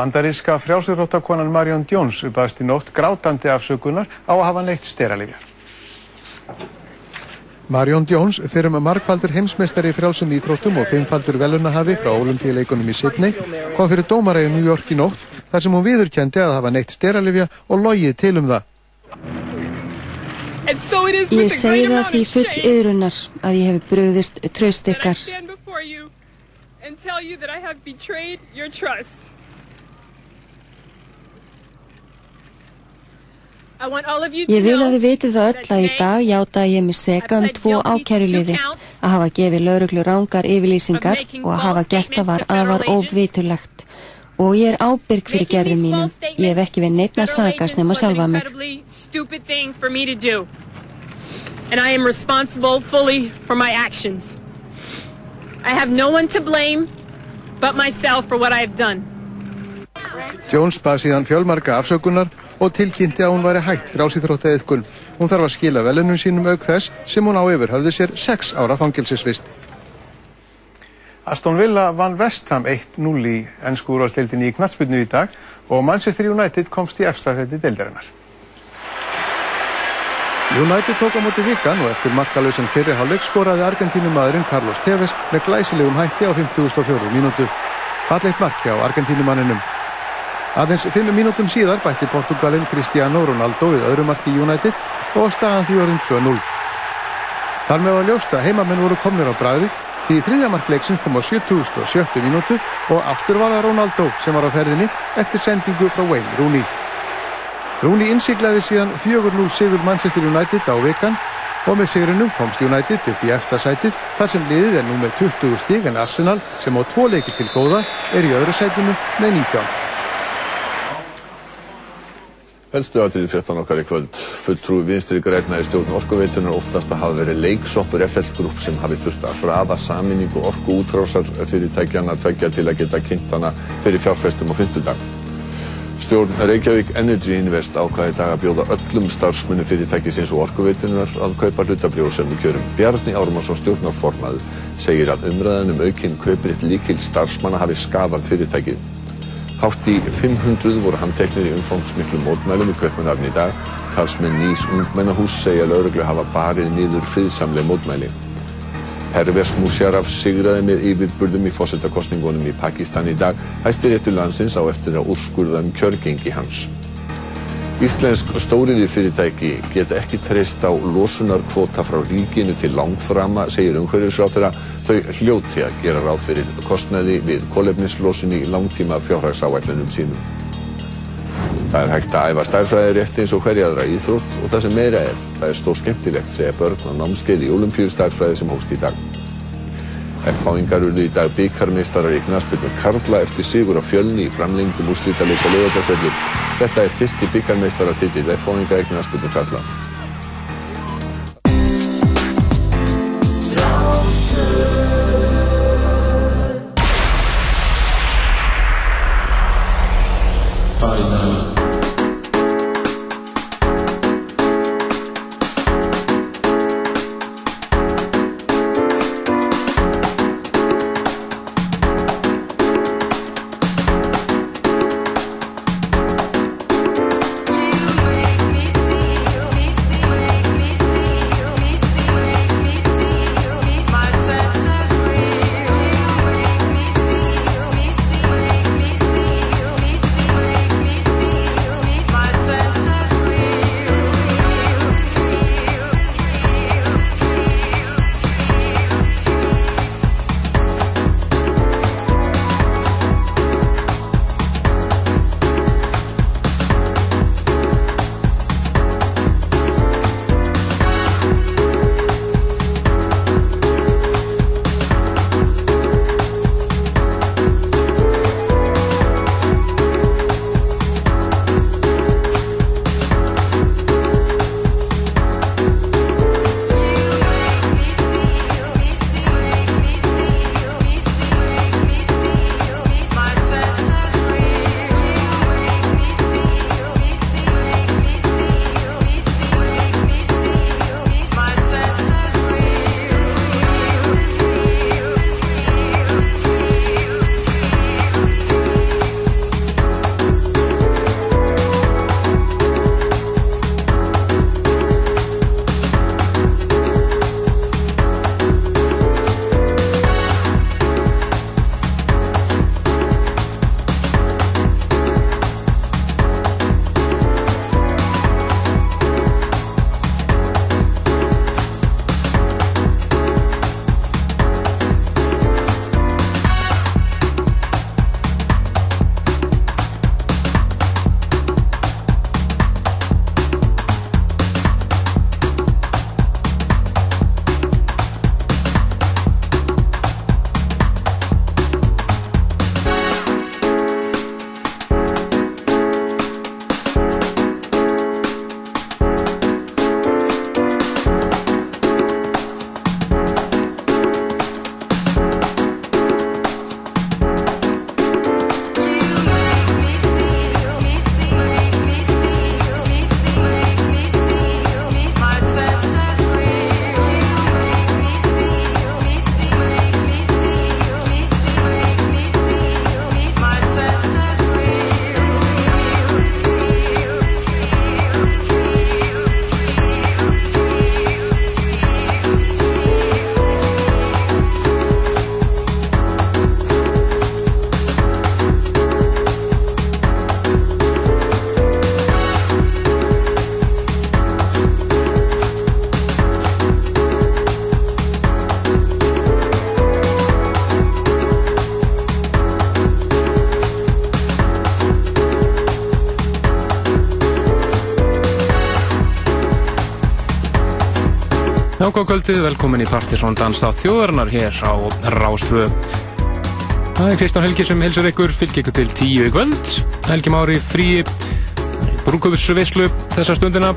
Bandaríska frjálsirróttakonan Marion Jones baðst í nótt grátandi afsökunar á að hafa neitt steralifja. Marion Jones, fyrir með markfaldur heimsmeistari í frjálsum íþróttum og fimmfaldur velunahafi frá olimpíuleikunum í Sydney, kom fyrir dómara í New York í nótt þar sem hún viðurkendi að hafa neitt steralifja og logið til um það. Ég segi það því full yðrunar að ég hef bröðist tröst ykkar. Ég vil að þið vitið það öll að í dag játa ég mig seka um tvo ákæruliði að hafa gefið lauruglu rángar yfirlýsingar og að hafa gert það var afar óvitulegt og ég er ábyrg fyrir gerðum mínum. Ég hef ekki við neittna sagast nema sjálfa mig. And I am responsible fully for my actions. I have no one to blame but myself for what I have done. Jones bað síðan fjölmarka afsökunar og tilkynnti að hún væri hægt frálsýþróttaðiðkun. Hún þarf að skila velunum sínum auk þess sem hún á yfir höfði sér 6 ára fangilsisvist. Aston Villa vann Vestham 1-0 í ennsku úrvalstildinni í knatsbyrnu í dag og Manchester United komst í efstarfætti deildarinnar. United tók á móti vikan og eftir markalauðsum fyrirháleik skoraði Argentínumadurinn Carlos Tevez með glæsilegum hætti á 54. mínútu. Falleitt marki á Argentínumanninum. Aðeins fimm mínútum síðar bætti Portugalinn Cristiano Ronaldo við öðru marki United og staðan því orðin 2-0. Þar með var ljósta heimamenn voru komnir á bræði því þriðja markleiksins kom á 7070 mínútu og aftur var það Ronaldo sem var á ferðinni eftir sendingu frá Wayne Rooney. Rooney innsiglaði síðan 4-0 sigur Manchester United á vekan og með sigurinnum komst United upp í eftirsætið þar sem liðið er nú með 20 stíg en Arsenal sem á tvo leiki til góða er í öðru sætinu með 19. Helstu aðrið fréttan okkar í kvöld. Fulltrúi vinstri græna í stjórn orkuveitunar óttast að hafa verið leiksoppur FL Group sem hafi þurft að hraða saminningu orku útrásar fyrirtækjana tveggja til að geta kynnt hana fyrir fjárfestum og fymtudag. Stjórn Reykjavík Energy Invest ákvaði dag að bjóða öllum starfsmunni fyrirtækisins og orkuveitunar að kaupa hlutabrjóðsefni kjörum. Bjarni Ármarsson stjórnarformaður segir að umræðan um aukinn kaupiritt líkil starfsmanna hafi skafað fyrirtækið. Hátt í 500 voru handteknir í umfangsmiklu mótmælum í Kaupmannhafn í dag. Talsmenn nýs ungmennahús segja lauruglu hafa barið niður friðsamlega mótmæli. Pervers Musharraf sigraði með yfirburðum í fósettakostningunum í Pakistan í dag. Hæstir eftir landsins á eftir að úrskurða um kjörgengi hans. Íslensk stóriði fyrirtæki geta ekki treyst á losunarkvota frá ríkinu til langframa, segir umhverfisráð þau hljóti að gera ráð fyrir kostnaði við kolefnislosun í langtíma fjárhagsáætlunum sínum. Það er hægt að æfa stærfræði rétti eins og hverja aðra íþrótt og það sem meira er, það er stór skemmtilegt, segja börn á námskeið í olimpíu stærfræði sem hóst í dag. F-háingar urðu í dag byggarmeistarar í knaspinu Karla eftir sigur á fjölni í framlengdum úrslítaleg og lögadagsvelli. Þetta er fyrsti byggarmeistaratitil F-háinga í knaspinu Karla. Kákákvöldið, velkomin í Partisón Dans á þjóðarinnar hér á Rástvö. Það er Kristján Helgi sem helsar ykkur, fylgir ykkur til tíu í kvöld. Helgi Mári frí brúkufisvislu þessa stundina.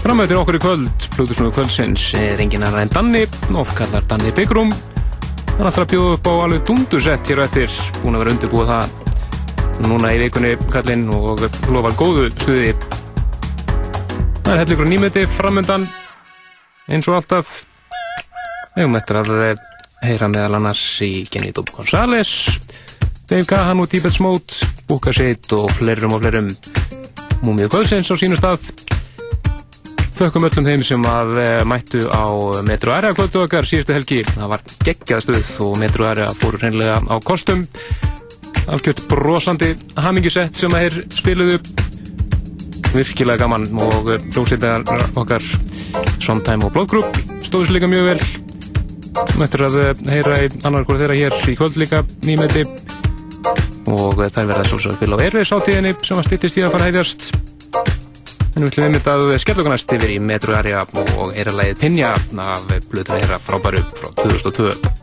Framöður okkur í kvöld, Plutusnúðu kvöldsins, er engin annar en Danni, oft kallar Danni Byggrum. Það er alltaf að bjóða upp á alveg dundusett hér og eftir, búin að vera undirbúið það núna í vikunni kallinn og lofa góðu stuði. Það er hellikur nýmeti framöndan eins og alltaf við eftir að heyra meðal annars í Kenny Dób Gonzáles Dave Gahan og Tíbet Smót Búka Seitt og flerum og flerum Múmið Kvöldsins á sínu stað. Þökkum öllum þeim sem að eh, mættu á Metro Area kvöldu okkar síðustu helgi. Það var geggjað stuð og Metro Area fóru hreinlega á kostum. Algjört brosandi hamingisett sem að er spiluðu. Virkilega gaman og hljómsveitar okkar Sondheim og Blóðgrúp stóðs líka mjög vel. Mættur að heyra í annar hvort þeirra hér í kvöld líka nýmeti. Og þær verða svolítið að spila á erfið sátíðinni sem að stýttist í að fara hæðjast en við ætlum einmitt að skellokkanast yfir í Metro Area og heyra lægið Pinja af Blutur að heyra frábæru frá 2002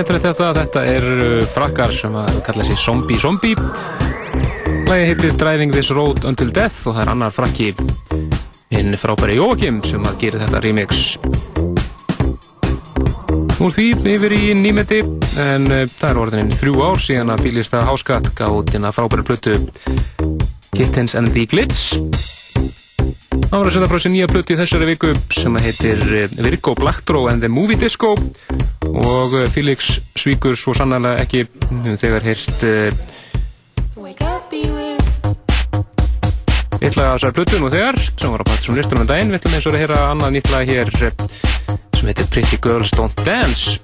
skemmtilegt þetta þetta er uh, frakkar sem að kalla sér Zombie Zombie. Lægi heitir Driving This Road Until Death og það er annar frakki inn frábæri Jóakim sem að gera þetta remix. Úr því yfir í nýmeti en uh, það er orðininn þrjú ár síðan að fylgista háskatt gátt inn að frábæri plötu Kittens and the Glitz. Það var að setja frá sér nýja plötu í þessari viku sem heitir uh, Virgo Blackdraw and the Movie Disco og eh, Felix svíkur svo sannlega ekki þegar heyrst eitthvað á þessar plötun og þegar sem var á part sem listunum en daginn. Við ætlum eins og að heyra annað nýttlega hér eh, sem heitir Pretty Girls Don't Dance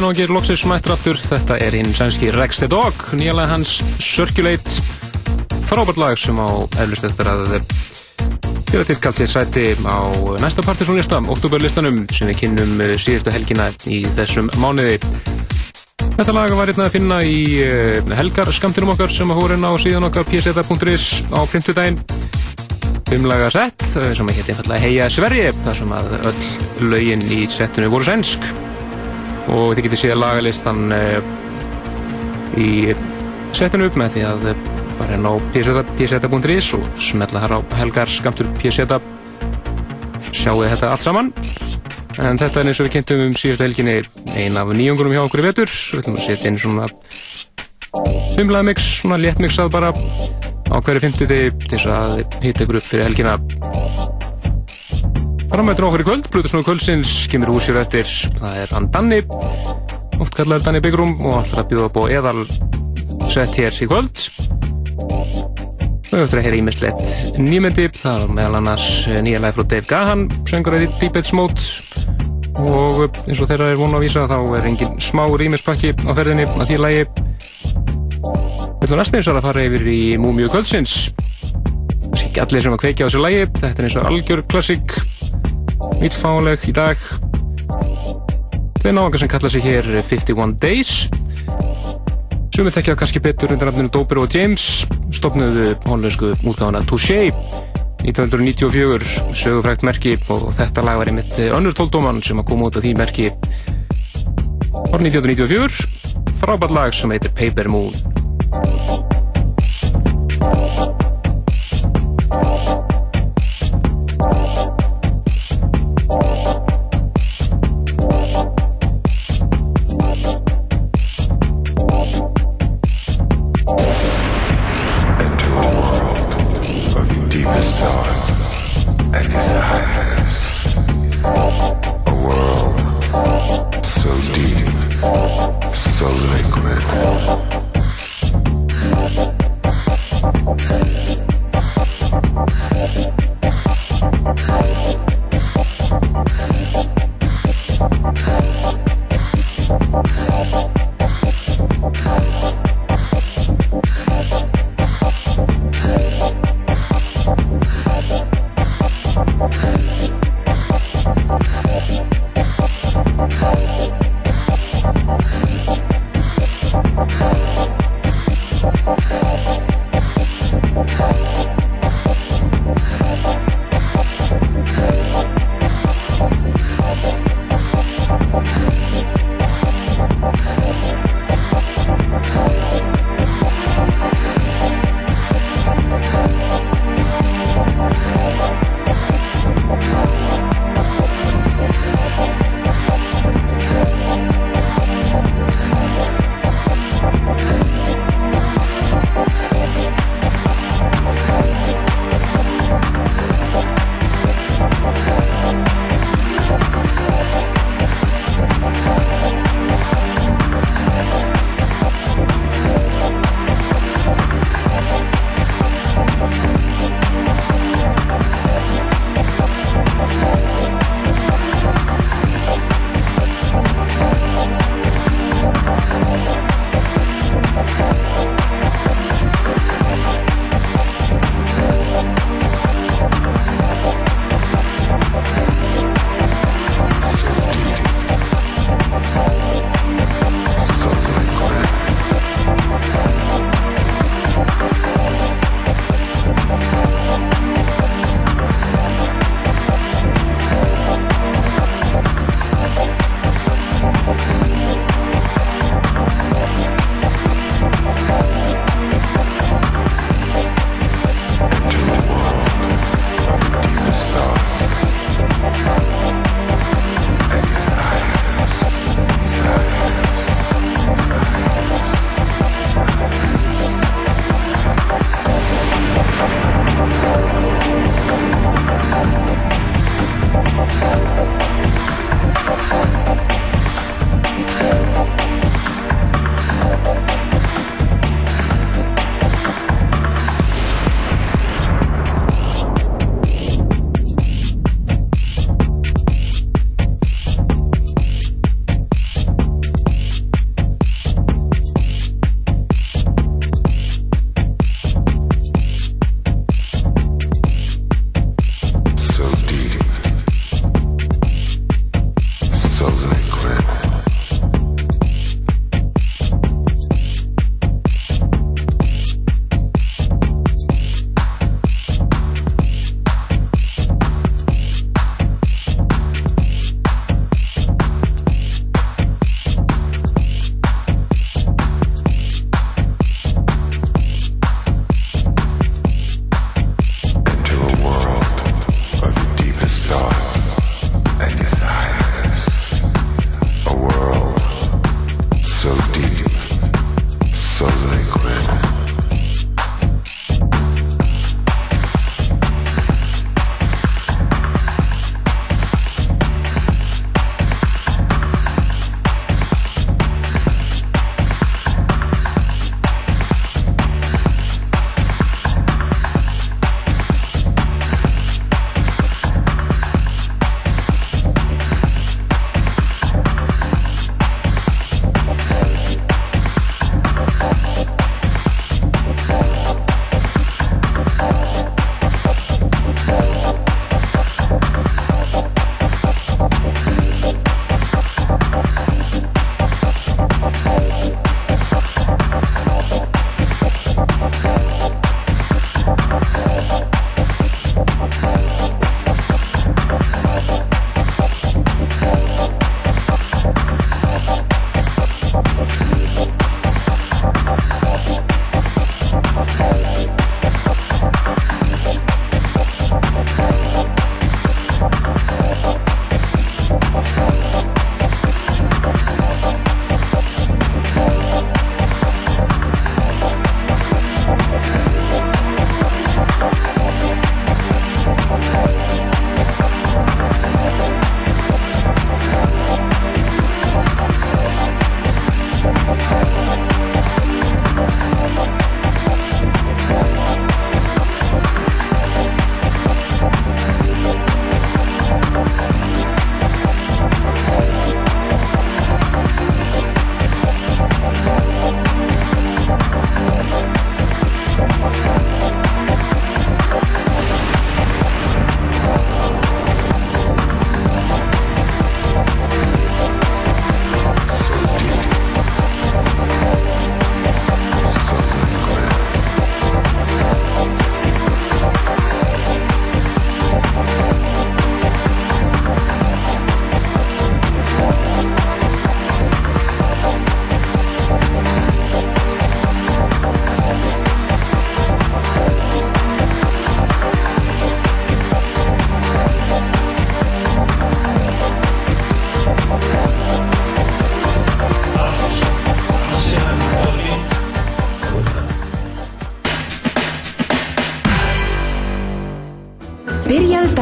Náttúrulega loksins mættur aftur. Þetta er hinn sænski Rex the Dog, nýjalega hans Circulate, frábært lag sem á eflust eftir að gera tilkallt sér sæti á næsta partysónlista, oktoberlistanum, sem við kynnum síðustu helgina í þessum mánuði. Þetta lag var hérna að finna í eh, helgarskamtinum okkar sem að hóra inn á síðan okkar pseta.is á 50 daginn. Fimmlaga sett eh, sem að hétti einfallega Heia Sverige, þar sem að öll lögin í settinu voru sænsk og þið getur séð lagalistan uh, í setinu upp með því að fara inn á pseta.is og smetla hér á helgar skamtur pseta sjáu þetta allt saman. En þetta er eins og við kynntum um síðustu helginni ein af nýjungurum hjá okkur í vetur. Við ætlum að setja inn svona fimmlega mix, svona léttmixað bara á hverju fymtuði til þess að hýtta ykkur upp fyrir helgina Framættur okkur í kvöld, Plutusnóðu kvöldsins kemur húsjur eftir, það er hann Danni oft kallar Danni Byggrum og alltaf bjóða upp á eðal sett hér í kvöld. Eftir að heyra ímislegt nýmyndi það er meðal annars nýja læg frá Dave Gahan söngur að því Deeped Smót og eins og þeirra er vonu að vísa þá er engin smá rýmispakki á ferðinni að því lægi við ætlum næst eins að fara yfir í Múmiu kvöldsins. Ekki allir sem að kveikja á þessu lægi þetta er eins og algjör klassík Íllfáleg í dag. Þeir náðan sem kalla sig hér 51 Days. Sumið þekkja kannski betur undir nafninu Dober og James stopnuðu hónlösku útgáðana Touché. 1994 sögufrækt merki og þetta lag var einmitt önnur tóldóman sem að koma út af því merki. Árið 1994 frábært lag sem heitir Paper Moon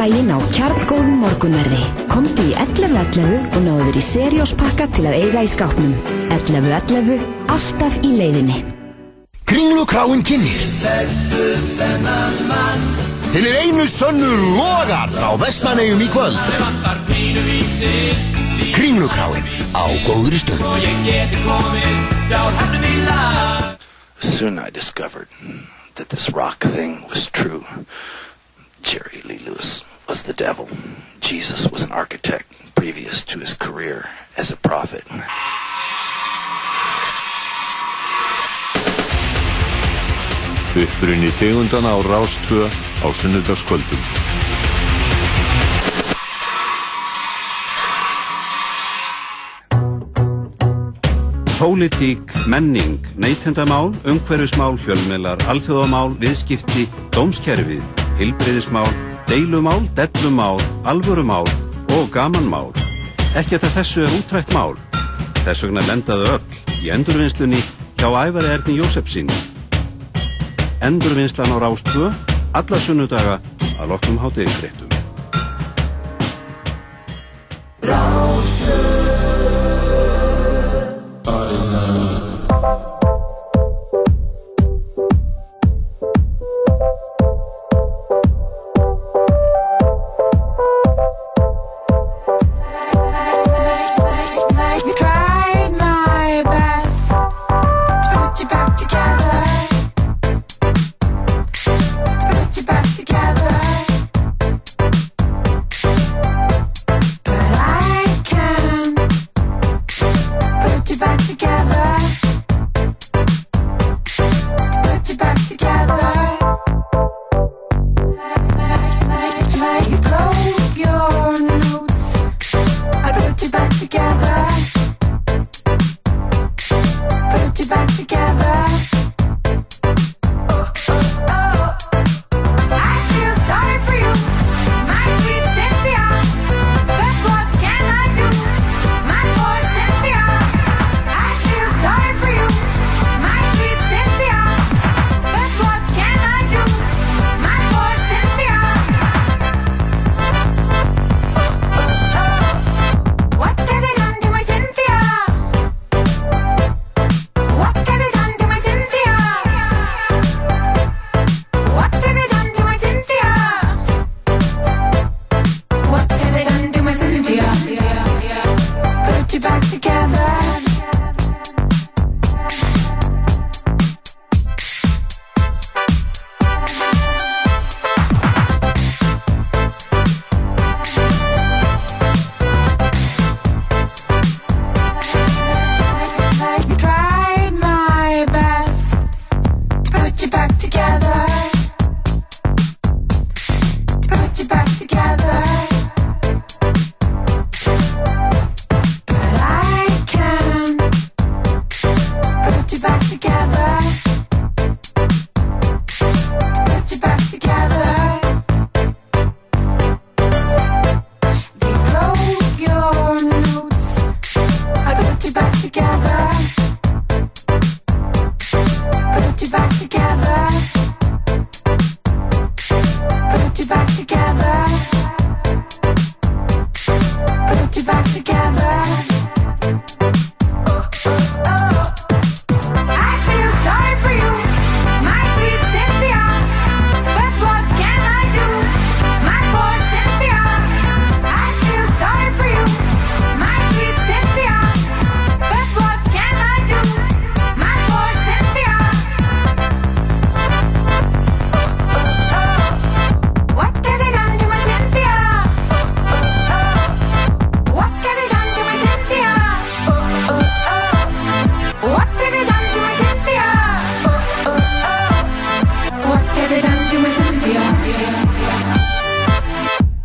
daginn á kjartgóðum morgunverði. Komdu í 11.11 og náðu þér í serióspakka til að eiga í skápnum. 11.11, alltaf í leiðinni. Kringlu kráin kynni. Til er einu sönnu logar á Vestmannegjum í kvöld. Kringlu kráin á góðri stöð. Soon I discovered that this rock thing was true. Jerry Lee Lewis was the devil. Jesus was an architect previous to his career as a prophet. Uppbrunni tegundana á Rástvö á sunnudagskvöldum. Pólitík, menning, neytendamál, umhverfismál, fjölmelar, alþjóðamál, viðskipti, dómskerfið, hilbreyðismál, deilumál, dellumál, alvörumál og gamanmál. Ekkert af þessu er útrætt mál. Þess vegna lendaðu öll í endurvinnslunni hjá æfari Erni Jósefsson. Endurvinnslan á Rástvö, alla sunnudaga að loknum hátegisfréttum. Tried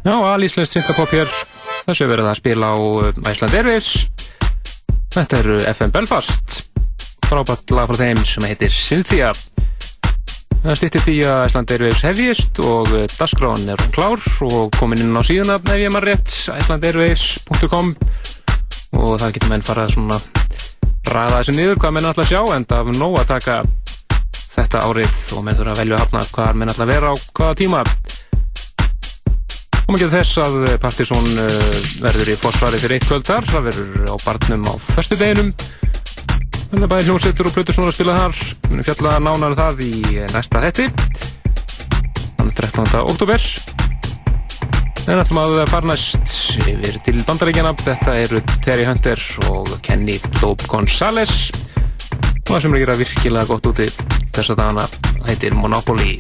Já, alíslust synkapop hér. Þessu er verið að spila á uh, Iceland Airways. Þetta er uh, FM Belfast. Frábært lag frá þeim sem heitir Cynthia. Það stýttir því að Iceland Airways hefjist og uh, dagskráin er klár og komin inn á síðuna ef ég maður rétt, icelandairways.com og það getur menn farað svona ræða þessu niður hvað menn að sjá en það er nóg að taka þetta árið og menn þurfa að velja að hafna hvað menn að vera á hvaða tíma Maður getur þess að Partisón verður í fórsvari fyrir eitt kvöldar. Það verður á barnum á föstu deginum. Það er bæði hljómsveitur og Plutusnóður að spila þar. Við munum fjalla nánar um það í næsta þetti. Þannig 13. oktober. En ætlum að fara næst yfir til bandaríkjana. Þetta eru Terry Hunter og Kenny Dope Gonzalez. Og það sem er að gera virkilega gott úti þessa dagana heitir Monopoly.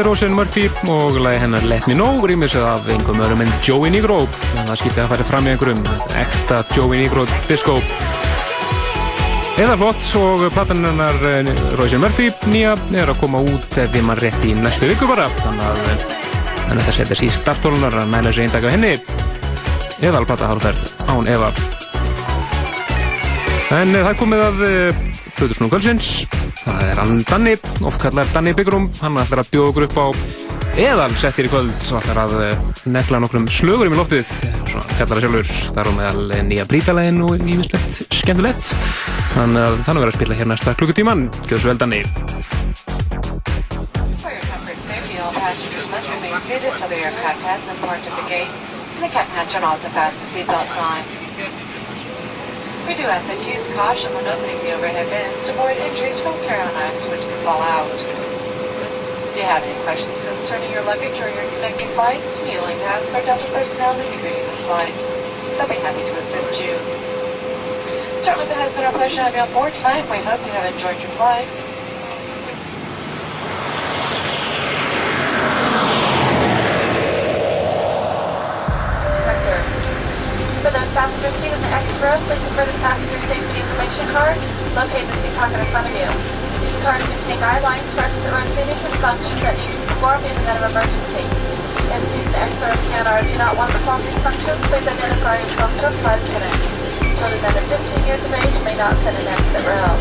Þetta er Rosen Murphy og lagi hennar Let Me Know rýmis af einhverjum öðrum en Joey Negro. En það skipti að færi fram í einhverjum ekta Joey Negro disco. Eða flott og platan hennar eh, Rosen Murphy nýja er að koma út ef við maður rétt í næstu viku bara. Þannig að að þetta setja sér í starttólunar að mæla sér eindaka henni. Eða alplata hálfverð án Eva En eh, það komið að Plutusnum Kvöldsins það er hann Danni, oft kallar Danni Byggrum hann ætlar að bjóða okkur upp á eðal settir í kvöld og ætlar að eh, negla nokkrum slögurum í loftið. Svo kallar það sjálfur, það er á meðal eh, nýja brítalegin og nýmislegt skemmtilegt. Þannig að þannig verður að spila hér næsta klukkutíman, gjöðu svo vel Danni. For your We do ask that you use caution when opening the overhead bins to avoid injuries from carry-on items which could fall out. If you have any questions concerning your luggage or your connecting flights, we like to ask our Delta personnel to be greeting this flight. They'll be happy to assist you. Certainly it has been our pleasure have you on board tonight. We hope you have enjoyed your flight. The exit please refer to the passenger safety information card located in the pocket in front of you. This card contains guidelines for exit row seating and functions that need to be performed in the event of emergency. The exit row Canada do not want to perform these functions, please identify yourself to a flight attendant. Children under 15 years of age may not in the exit row.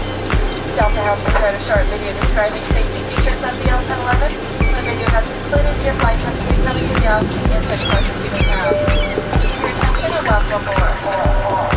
Delta has prepared a short video describing safety features of the L1011. The video has included your flight be coming to the office and questions you may have. Your attention and welcome aboard.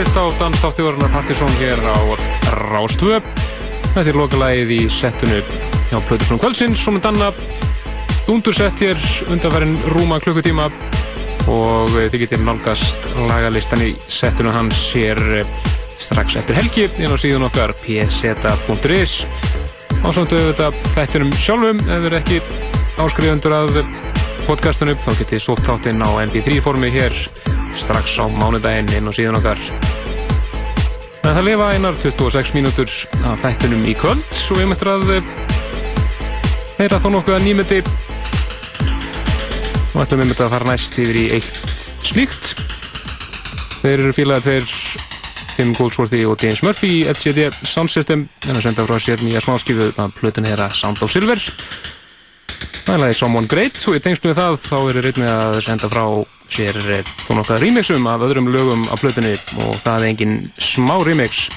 Stilt á danstáttjóðurnar Partisón hér á Rástvö. Þetta er lokalægið í settinu hjá Plötusson Kvöldsins, svo með danna dundursett hér undanfærin rúma klukkutíma og eh, þið getur nálgast lagalistan í settinu hans hér eh, strax eftir helgi inn á síðan okkar pseta.is og samt auðvitað þættinum sjálfum ef þið eru ekki áskrifundur að podcastunum þá getið þið sótt þáttinn á mp3 formi hér strax á mánudaginn inn á síðan okkar það lifa einar 26 mínútur af þættinum í kvöld. Og við möttum að eh, heyra þó nokkuð að nýmyndi og ætlum við að fara næst yfir í eitt slíkt. Þeir eru fílaðið tveir Tim Goldsworthy og James Murphy í LCD Sound System en að senda frá sér nýja smáskifu að plötun hera Sound of Silver. Það er lagið Someone Great. Og í tengslu við það þá eru reyndið að senda frá sér eh, þó nokkað remixum af öðrum lögum af plötunni. Og það er engin smá remix.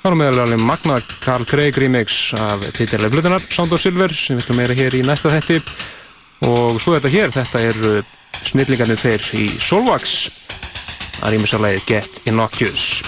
Það er meðal alveg Magna Carl Craig remix af titillega plötunar Sound of Silver sem við ætlum meira hér í næsta þetti og svo þetta hér, þetta eru snillingarnir þeir í Solvax. Að rýmis að leiði Get Innocuous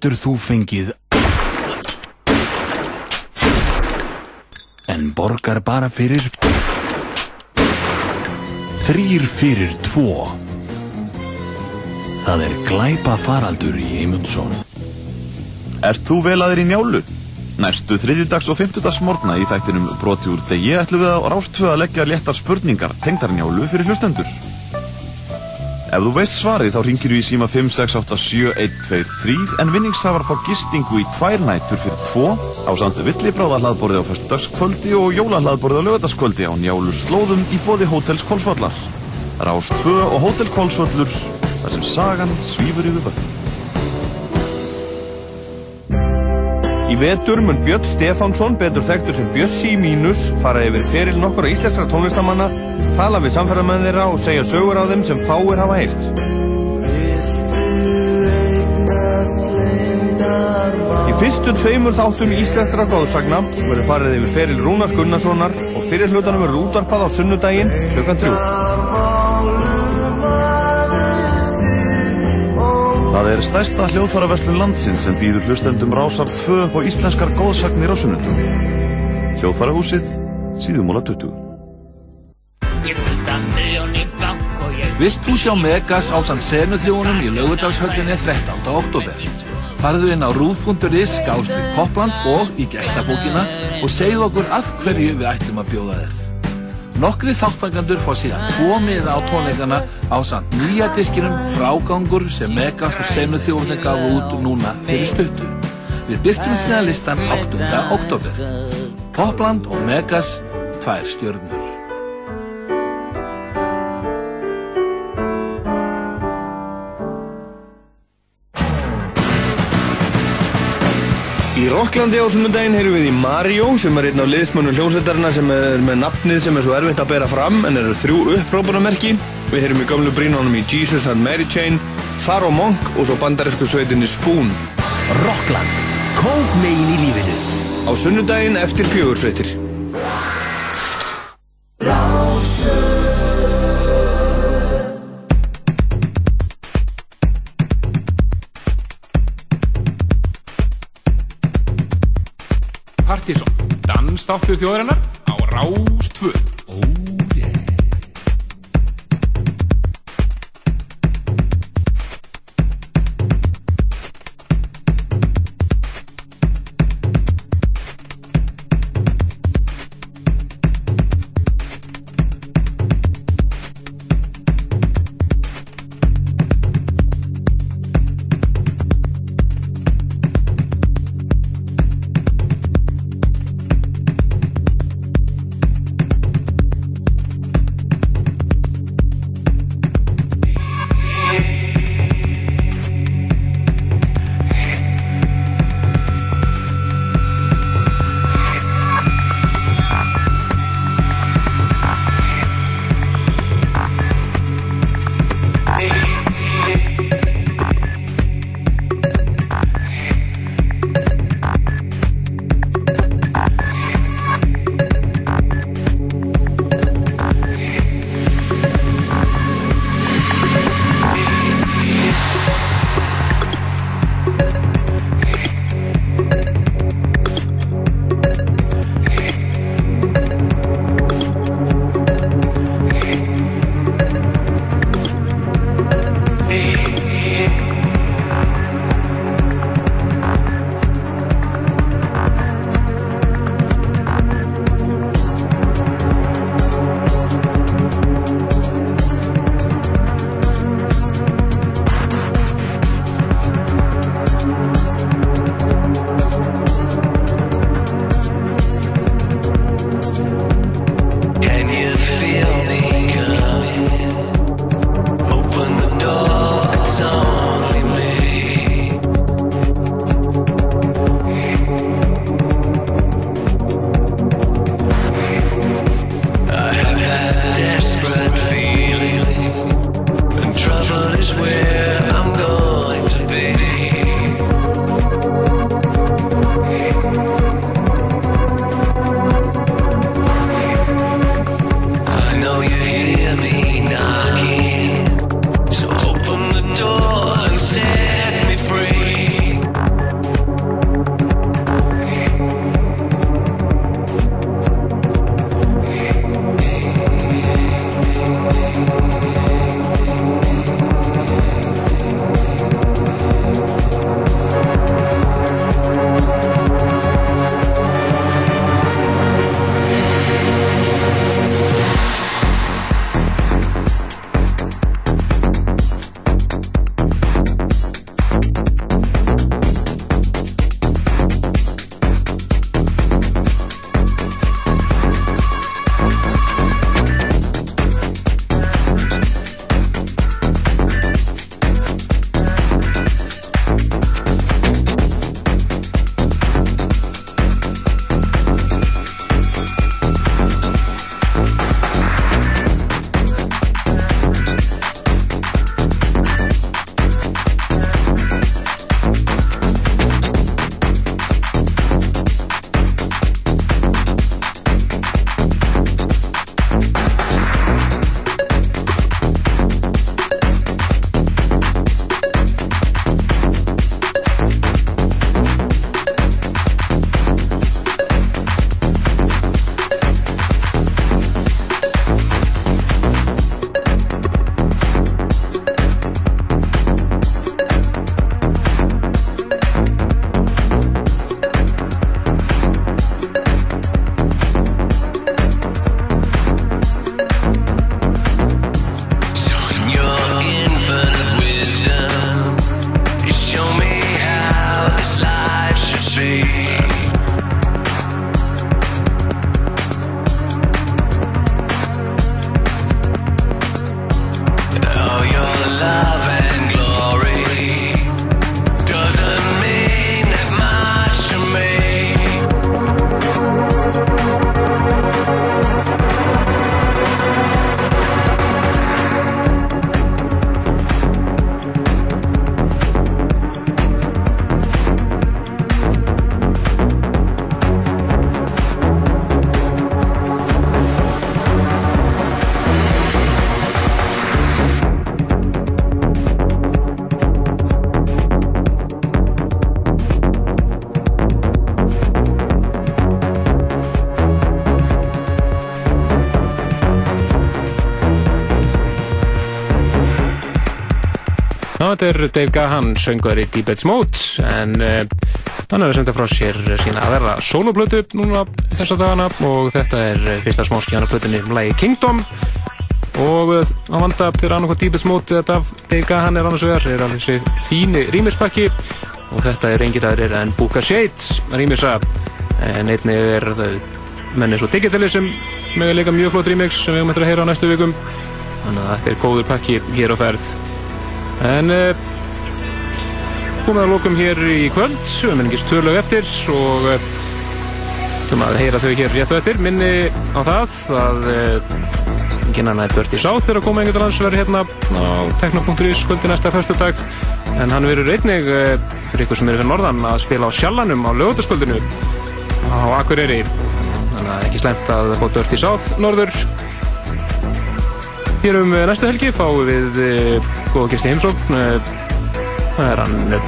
getur þú fengið En borgar bara fyrir Þrýr fyrir tvo Það er glæpa faraldur í Eymundsson Ert þú velaðir í njálu? Næstu þriðjudags og fimmtudags morgna í þættinum broti úr degi ætlum við á rástvö að leggja léttar spurningar tengdar njálu fyrir hlustendur. Ef þú veist svarið þá ringir við í síma 5687123 en vinningshafar fá gistingu í tvær nætur fyrir tvo á samt villibráða hlaðborði á föstudagskvöldi og jólahlaðborði á lögadagskvöldi á njálu slóðum í bóði Hótels Kolsvallar. Rás 2 og Hótel Kolsvallur þar sem sagan svífur yfir völd. Í vetur mun Björn Stefánsson, betur þekktur sem í mínus, fara yfir feril nokkur íslenskra tónlistamanna, tala við samferðamenn þeirra og segja sögur á þeim sem fáir hafa heyrt. Í fyrstu tveimur þáttum íslenskra góðsagna verður farið yfir feril Rúnars Gunnarssonar og fyrir hlutanum verður útvarpað á sunnudaginn klukkan þrjú. Það er stærsta hljóðfæraverslun landsins sem býður hlustendum rásar 2 upp á íslenskar góðsagnir á sunnundum. Hljóðfærahúsið, síðumóla 20. Vilt þú sjá Megas ásand senuþjónum í laugardalshöllinni 13. oktober? Farðu inn á rúf.is skást við Popland og í gestabókina og segðu okkur að hverju við ætlum að bjóða þér. Nokkri þáttakandur fá síðan tvo miða á tónleikana á samt nýja diskinum frágangur sem Megas og senuþjónum gafu út núna fyrir stuttu. Við byrjum síðan listan 8. oktober. Popland og Megas, tvær stjörnur. Í Rokklandi á sunnudaginn heyrum við í Mario sem er einn af liðsmönnum hljómsveitarna sem er með nafnið sem er svo erfitt að bera fram en eru þrjú upprópunamerki. Við heyrum í gamlu brínunum í Jesus and Mary Chain, Pharaoh Monk og svo bandarísku sveitinni Spoon. Rockland, kók megin í lífinu. Á sunnudaginn eftir fjögursveitir. Dansstáttur þjóðarinnar á Rás 2 þetta er Dave Gahan, söngari Deepest Mode en uh, hann er að senda frá sér sína að verða soloplötu núna þessa dagana og þetta er eh, fyrsta smáskjana plötunni Lagi Kingdom. Og uh, á vanda til annarkoð Deepest Mode þetta af Dave Gahan er annars vegar er alveg þessi fíni rýmispakki og þetta er engið aðrir en Booka Shades rýmisa. En einnig er þau menni svo digitali sem með líka mjög flott remix sem við eftir að heyra á næstu vikum. Þannig að þetta er góður pakki hér á ferð en uh, komið að lókum hér í kvöld við erum engist tvö lög eftir og uh, ætlum að heyra þau hér rétt og eftir. Minni á það að uh, Ginnan er Dirty South þegar að koma einhvern lands verður hérna á tekno.is kvöldi næsta föstudag. En hann verður einnig fyrir ykkur sem eru fyrir norðan að spila á sjallanum á lögutaskvöldinu á Akureyri. Þannig að ekki slemt að fá Dirty South norður. Hér um eh, næstu helgi fáum við góða gesti heimsókn uh, það er hann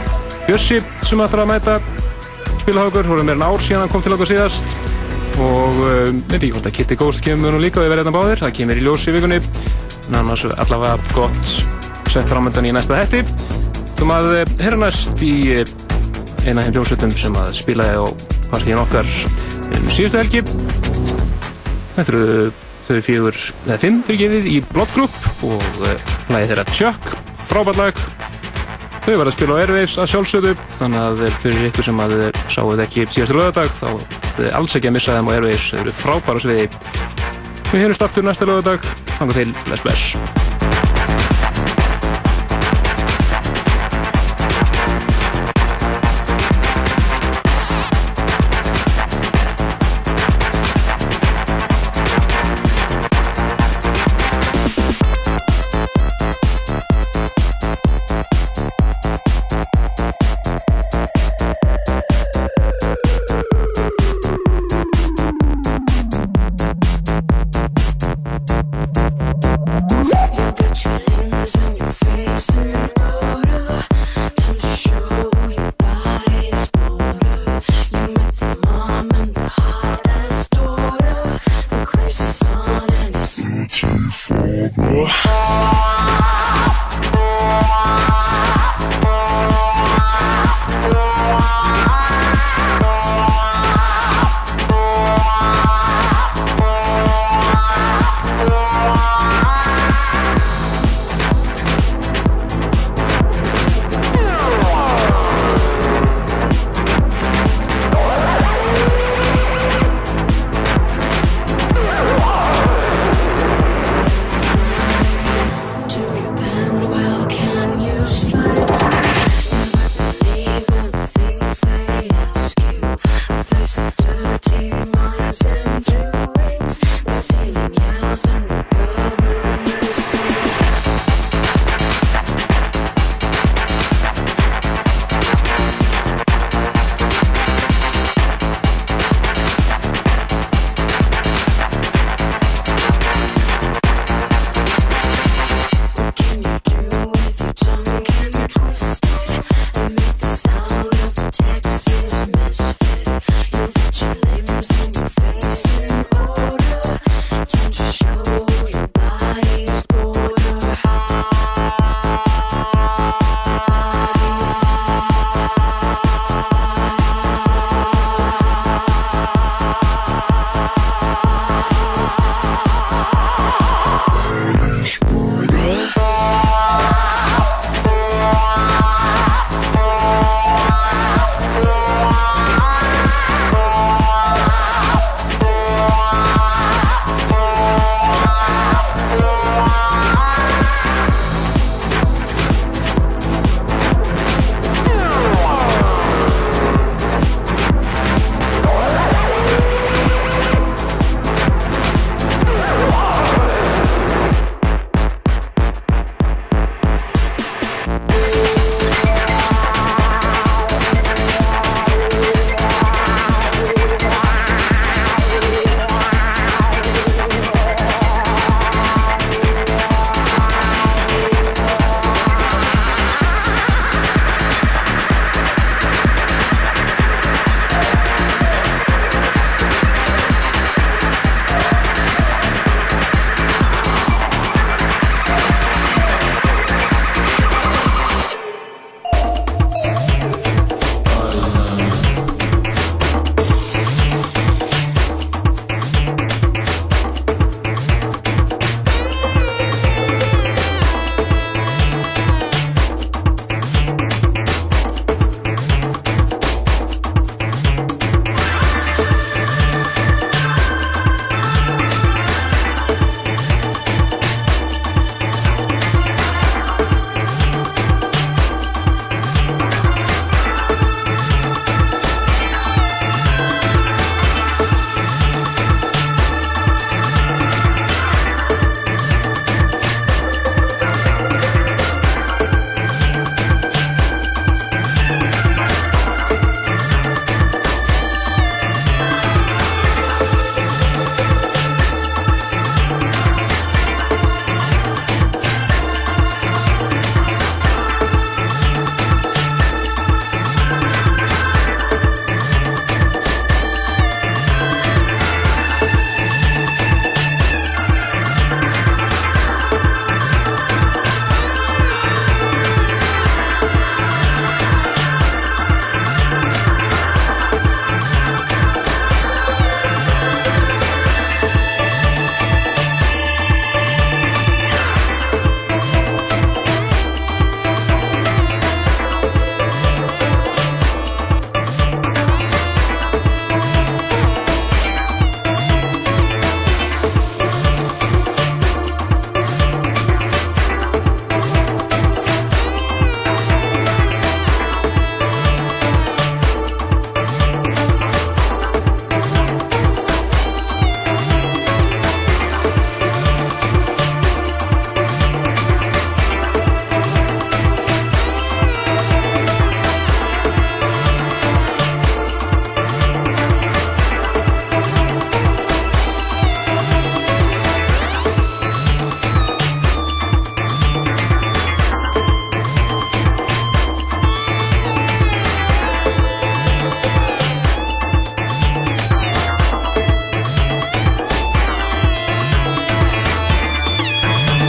Bjössi sem ætlar að mæta spilahaugur, voru meira en ár síðan hann kom til okkur síðast. Og uh, veit ekki hvort að Kitty Ghost kemur nú líka við verðum báðir, það kemur í ljós í vikunni. En annars allavega gott sett framöndan í næsta hætti þú maður uh, herra næst í eina af þeim hljómsveitum sem að spilaði á partíin okkar um síðustu helgi. Þetta eru þau fjögur, eða fimm fyrir gefið í Blood Group og lagið þeirra Chuck, frábært lag. Þau var að spila á Airwaves að sjálfsögðu. Þannig að fyrir ykkur sem að eh, sáu þetta ekki síðastu lögadag þá þau alls ekki að missa þeim á Airwaves. Þau eru frábæra sviði. Við heyrjumst aftur næsta lögadag þannig til, bless bless